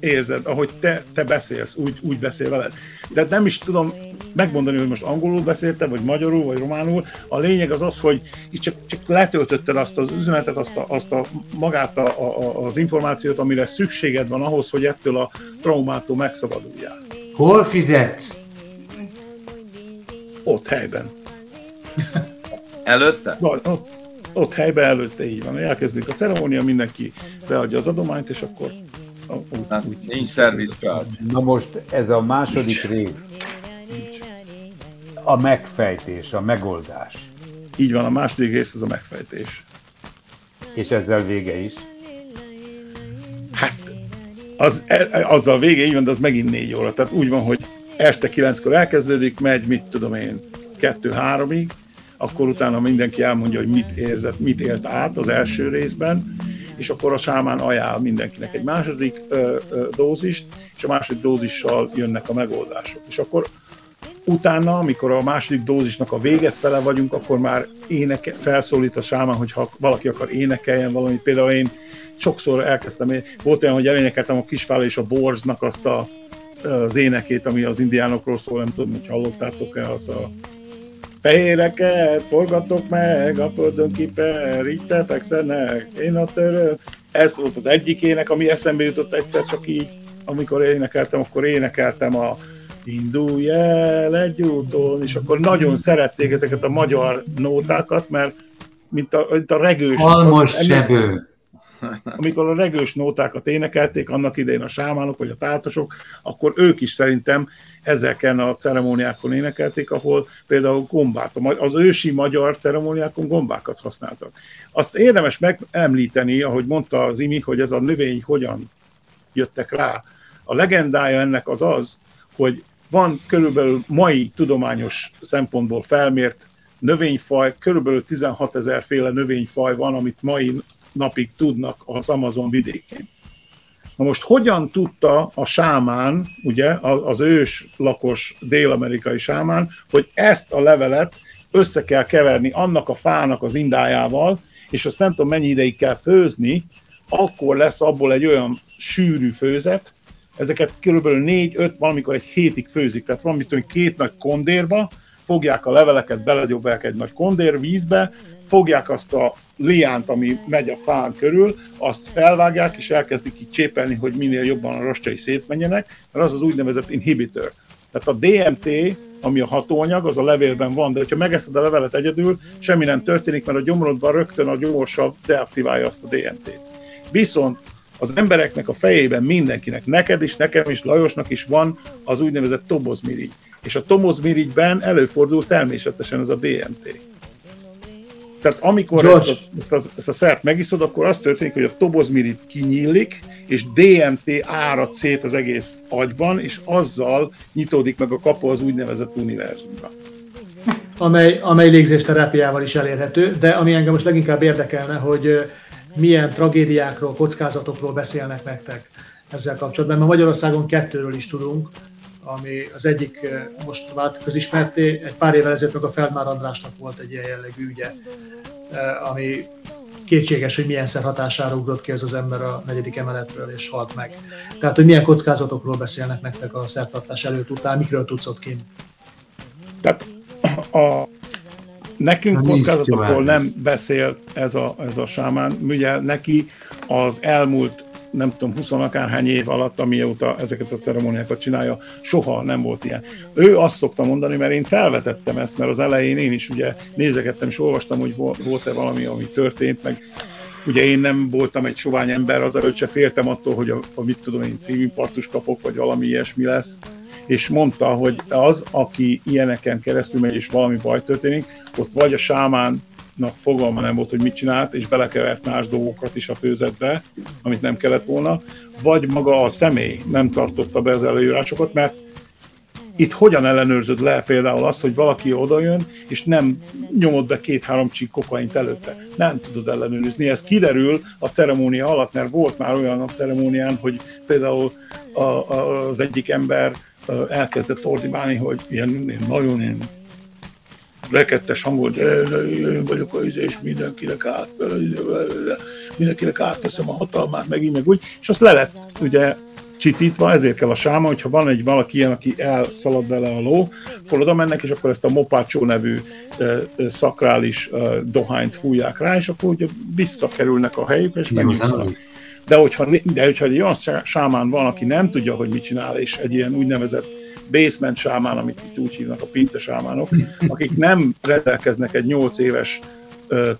érzed, ahogy te, te beszélsz, úgy, úgy beszél veled. De nem is tudom megmondani, hogy most angolul beszélte, vagy magyarul, vagy románul. A lényeg az az, hogy itt csak, csak letöltötted azt az üzenetet, azt a, azt a magát a, a, az információt, amire szükséged van ahhoz, hogy ettől a traumától megszabaduljál. Hol fizetsz? Ott helyben. Előtte? ott, ott helyben előtte így van. Elkezdődik a ceremónia, mindenki beadja az adományt, és akkor úgy, hát, úgy, nincs service charge. Na most ez a második nincs. rész. A megfejtés, a megoldás. Így van, a második rész az a megfejtés. És ezzel vége is? Hát, az, e, azzal vége így van, de az megint négy óra. Tehát úgy van, hogy este kilenckor elkezdődik, megy, mit tudom én, kettő-háromig, akkor utána mindenki elmondja, hogy mit érzett, mit élt át az első részben, és akkor a sámán ajánl mindenkinek egy második ö, ö, dózist, és a második dózissal jönnek a megoldások. És akkor utána, amikor a második dózisnak a vége fele vagyunk, akkor már éneke, felszólít a sámán, hogyha valaki akar énekeljen valamit. Például én sokszor elkezdtem, volt olyan, hogy elénekeltem a kisfála és a borznak azt a, az énekét, ami az indiánokról szól, nem tudom, hogy hallottátok-e, az a Fehéreket forgatok meg, a földön kiper, így tefekszenek, én a törő. Ez volt az egyik ének, ami eszembe jutott egyszer csak így, amikor énekeltem, akkor énekeltem a Indulj el egy úton, és akkor nagyon szerették ezeket a magyar nótákat, mert mint a, mint a regős... Almos sebő amikor a regős nótákat énekelték, annak idején a sámánok vagy a tátosok, akkor ők is szerintem ezeken a ceremóniákon énekelték, ahol például gombát, az ősi magyar ceremóniákon gombákat használtak. Azt érdemes megemlíteni, ahogy mondta az Imi, hogy ez a növény hogyan jöttek rá. A legendája ennek az az, hogy van körülbelül mai tudományos szempontból felmért növényfaj, körülbelül 16 ezer féle növényfaj van, amit mai napig tudnak az Amazon vidékén. Na most hogyan tudta a sámán, ugye, az ős lakos dél-amerikai sámán, hogy ezt a levelet össze kell keverni annak a fának az indájával, és azt nem tudom mennyi ideig kell főzni, akkor lesz abból egy olyan sűrű főzet, ezeket körülbelül 4-5, valamikor egy hétig főzik, tehát van mit két nagy kondérba, fogják a leveleket, beledobják egy nagy kondér vízbe, fogják azt a liánt, ami megy a fán körül, azt felvágják, és elkezdik így csépelni, hogy minél jobban a rostjai szétmenjenek, mert az az úgynevezett inhibitor. Tehát a DMT, ami a hatóanyag, az a levélben van, de ha megeszed a levelet egyedül, semmi nem történik, mert a gyomrodban rögtön a gyomorsav deaktiválja azt a DMT-t. Viszont az embereknek a fejében mindenkinek, neked is, nekem is, Lajosnak is van az úgynevezett tobozmirigy. És a tobozmirigyben előfordul természetesen ez a DMT. Tehát amikor ezt a, ezt, a, ezt a szert megiszod, akkor az történik, hogy a tobozmirit kinyílik, és DMT árad szét az egész agyban, és azzal nyitódik meg a kapu az úgynevezett univerzumra. Amely, amely légzésterápiával is elérhető, de ami engem most leginkább érdekelne, hogy milyen tragédiákról, kockázatokról beszélnek nektek ezzel kapcsolatban, mert Magyarországon kettőről is tudunk, ami az egyik eh, most vált közismerté, egy pár évvel ezelőtt meg a Feldmár Andrásnak volt egy ilyen jellegű ügye, eh, ami kétséges, hogy milyen szer hatására ugrott ki ez az ember a negyedik emeletről, és halt meg. Tehát, hogy milyen kockázatokról beszélnek nektek a szertartás előtt után, mikről tudsz ott kint? Tehát a, nekünk Na, kockázatokról nem beszél ez a, ez a sámán, ugye neki az elmúlt nem tudom, 20 akárhány év alatt, amióta ezeket a ceremóniákat csinálja, soha nem volt ilyen. Ő azt szokta mondani, mert én felvetettem ezt, mert az elején én is ugye nézegettem és olvastam, hogy volt-e valami, ami történt, meg ugye én nem voltam egy sovány ember, az előtt se féltem attól, hogy a, a mit tudom én, szívinfarktus kapok, vagy valami ilyesmi lesz, és mondta, hogy az, aki ilyeneken keresztül megy, és valami baj történik, ott vagy a sámán fogalma nem volt, hogy mit csinált, és belekevert más dolgokat is a főzetbe, amit nem kellett volna, vagy maga a személy nem tartotta be az előírásokat, mert itt hogyan ellenőrzöd le például azt, hogy valaki odajön, és nem nyomod be két-három csík kokaint előtte. Nem tudod ellenőrizni. Ez kiderül a ceremónia alatt, mert volt már olyan a ceremónián, hogy például a, a, az egyik ember elkezdett ordibálni, hogy ilyen nagyon én rekettes hangon, de, de én vagyok az izé, és mindenkinek át, mindenkinek átveszem a hatalmát, meg így, meg úgy, és azt le lett ugye csitítva, ezért kell a sáma, hogyha van egy valaki ilyen, aki elszalad vele a ló, akkor oda mennek, és akkor ezt a mopácsó nevű szakrális dohányt fújják rá, és akkor ugye visszakerülnek a helyükre, és megnyugszanak. De hogyha, de hogyha egy olyan sámán van, aki nem tudja, hogy mit csinál, és egy ilyen úgynevezett basement sámán, amit itt úgy hívnak a pinte sámánok, akik nem rendelkeznek egy 8 éves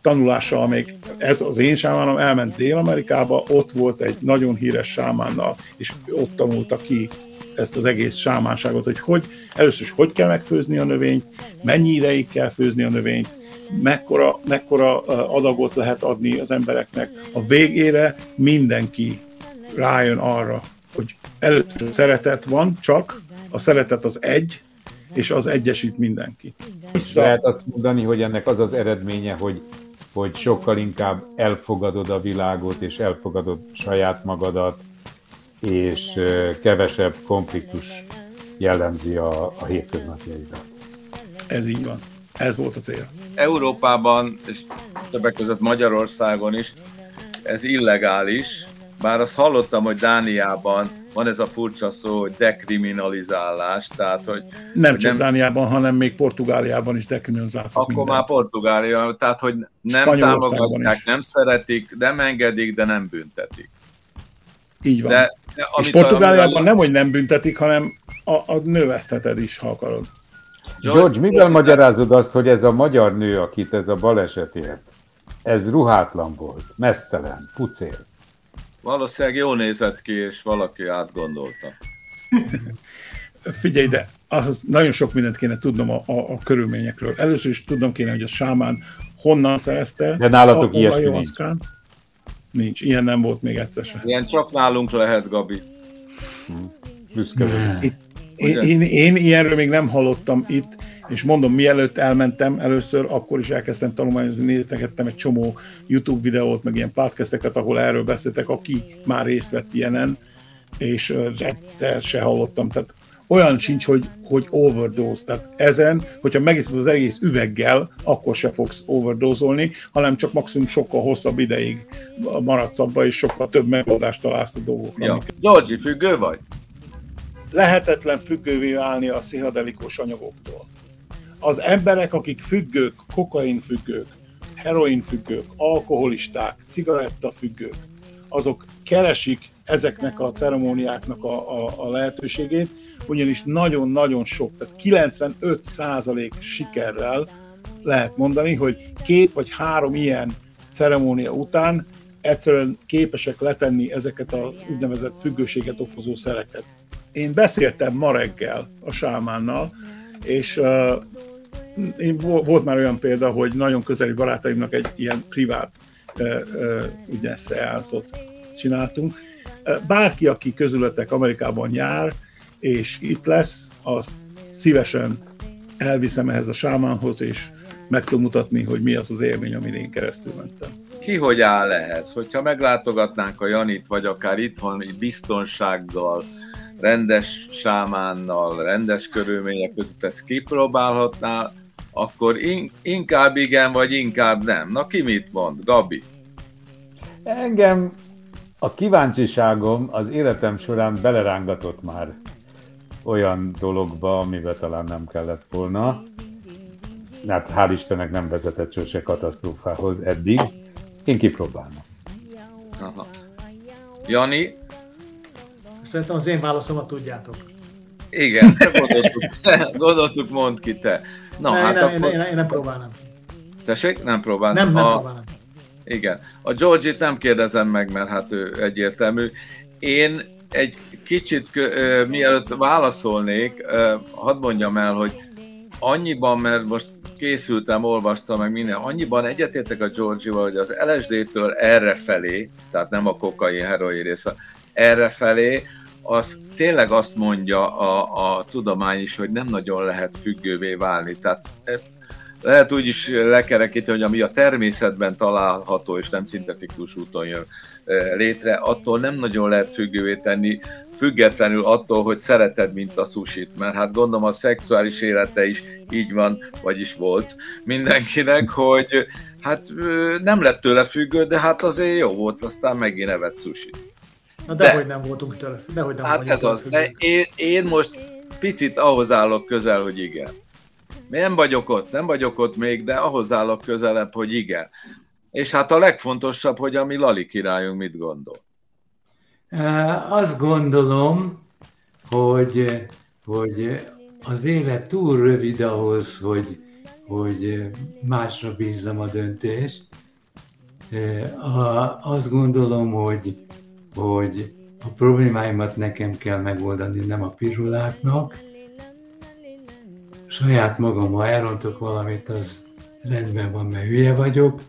tanulással, még ez az én sámánom elment Dél-Amerikába, ott volt egy nagyon híres sámánnal, és ott tanulta ki ezt az egész sámánságot, hogy, hogy először is hogy kell megfőzni a növényt, mennyi ideig kell főzni a növényt, mekkora, mekkora adagot lehet adni az embereknek. A végére mindenki rájön arra, hogy először szeretet van, csak a szeretet az egy, és az egyesít mindenki. Vissza... Lehet azt mondani, hogy ennek az az eredménye, hogy, hogy sokkal inkább elfogadod a világot, és elfogadod saját magadat, és kevesebb konfliktus jellemzi a, a hétköznapjaidat. Ez így van. Ez volt a cél. Európában, és többek között Magyarországon is, ez illegális, bár azt hallottam, hogy Dániában van ez a furcsa szó, hogy dekriminalizálás, tehát hogy... Nem hogy csak nem, Dániában, hanem még Portugáliában is dekriminalizáltak Akkor mindent. már Portugália, tehát hogy nem támogatják, is. nem szeretik, nem engedik, de nem büntetik. Így van. De, de És Portugáliában nem, hogy nem büntetik, hanem a, a nővesztheted is, ha akarod. George, George mivel magyarázod azt, hogy ez a magyar nő, akit ez a baleset ért, ez ruhátlan volt, mesztelen, pucér? Valószínűleg jól nézett ki, és valaki átgondolta. Figyelj, de az nagyon sok mindent kéne tudnom a, a, a körülményekről. Először is tudnom kéne, hogy a sámán honnan szerezte. De nálatok ilyesmi nincs. Nincs, ilyen nem volt még egyszer sem. Ilyen csak nálunk lehet, Gabi. Büszke Itt, én, én, én ilyenről még nem hallottam itt, és mondom, mielőtt elmentem először, akkor is elkezdtem tanulmányozni, néztegettem egy csomó YouTube videót, meg ilyen podcasteket, ahol erről beszéltek, aki már részt vett ilyenen, és egyszer se hallottam, tehát olyan sincs, hogy, hogy overdose, tehát ezen, hogyha megiszod az egész üveggel, akkor se fogsz overdózolni, hanem csak maximum sokkal hosszabb ideig maradsz abba, és sokkal több megoldást találsz a dolgokra. Ja. Georgi, függő vagy? Lehetetlen függővé válni a pszichedelikus anyagoktól az emberek, akik függők, kokain függők, heroin függők, alkoholisták, cigarettafüggők, azok keresik ezeknek a ceremóniáknak a, a, a lehetőségét, ugyanis nagyon-nagyon sok, tehát 95 százalék sikerrel lehet mondani, hogy két vagy három ilyen ceremónia után egyszerűen képesek letenni ezeket az úgynevezett függőséget okozó szereket. Én beszéltem ma reggel a sámánnal, és én volt már olyan példa, hogy nagyon közeli barátaimnak egy ilyen privát ugye szeánszot csináltunk. Bárki, aki közületek Amerikában jár, és itt lesz, azt szívesen elviszem ehhez a sámánhoz, és meg tudom mutatni, hogy mi az az élmény, amin én keresztül mentem. Ki hogy áll ehhez? Hogyha meglátogatnánk a Janit, vagy akár itthon biztonsággal, rendes sámánnal, rendes körülmények között ezt kipróbálhatná, akkor in, inkább igen, vagy inkább nem. Na ki mit mond? Gabi? Engem a kíváncsiságom az életem során belerángatott már olyan dologba, amiben talán nem kellett volna. Hát hál' Istennek nem vezetett sose katasztrófához eddig. Én kipróbálom. Aha. Jani? Szerintem az én válaszomat tudjátok. Igen, gondoltuk, gondoltuk mond ki te. Na, ne, hát én, akkor... én, én, én nem próbálnám. Tessék? Nem próbálnám. Nem, nem a... próbálnám. Igen. A Georgie-t nem kérdezem meg, mert hát ő egyértelmű. Én egy kicsit, mielőtt válaszolnék, hadd mondjam el, hogy annyiban, mert most készültem, olvastam meg minden, annyiban egyetértek a Georgie-val, hogy az LSD-től erre felé, tehát nem a kokai heroin része, erre felé, az tényleg azt mondja a, a tudomány is, hogy nem nagyon lehet függővé válni. Tehát lehet úgy is lekerekíteni, hogy ami a természetben található és nem szintetikus úton jön létre, attól nem nagyon lehet függővé tenni, függetlenül attól, hogy szereted, mint a susit, mert hát gondolom a szexuális élete is így van, vagyis volt mindenkinek, hogy hát nem lett tőle függő, de hát azért jó volt, aztán megint evett susit. Na dehogy de, nem voltunk tőle, dehogy nem Hát ez az, de én, én most picit ahhoz állok közel, hogy igen. Nem vagyok ott, nem vagyok ott még, de ahhoz állok közelebb, hogy igen. És hát a legfontosabb, hogy a mi Lali királyunk mit gondol. Azt gondolom, hogy, hogy az élet túl rövid ahhoz, hogy, hogy másra bízzam a döntést. Azt gondolom, hogy, hogy a problémáimat nekem kell megoldani, nem a piruláknak, saját magam, ha elrontok valamit, az rendben van, mert hülye vagyok,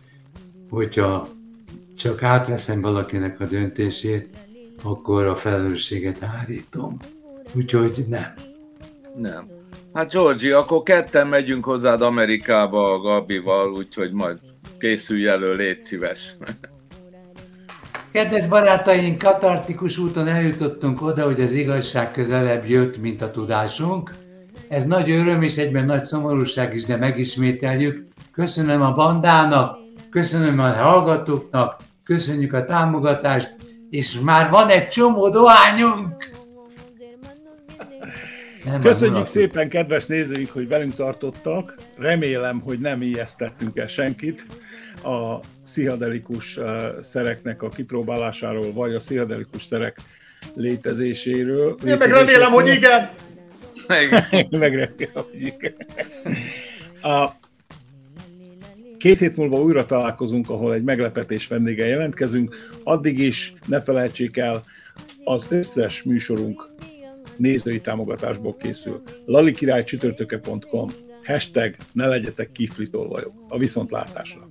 hogyha csak átveszem valakinek a döntését, akkor a felelősséget árítom. Úgyhogy nem. Nem. Hát Georgi, akkor ketten megyünk hozzád Amerikába a Gabival, úgyhogy majd készülj elő, légy szíves. Kedves barátaink, katartikus úton eljutottunk oda, hogy az igazság közelebb jött, mint a tudásunk. Ez nagy öröm és egyben nagy szomorúság is, de megismételjük. Köszönöm a bandának, köszönöm a hallgatóknak, köszönjük a támogatást, és már van egy csomó dohányunk! Nem Köszönjük szépen, kedves nézőink, hogy velünk tartottak. Remélem, hogy nem ijesztettünk el senkit a pszichedelikus szereknek a kipróbálásáról, vagy a pszichedelikus szerek létezéséről. Én meg remélem, hogy igen! Megrekedjük. A két hét múlva újra találkozunk, ahol egy meglepetés vendége jelentkezünk. Addig is ne felejtsék el, az összes műsorunk nézői támogatásból készül. lalikirálycsütörtöke.com Hashtag ne legyetek kiflitolvajok. A viszontlátásra!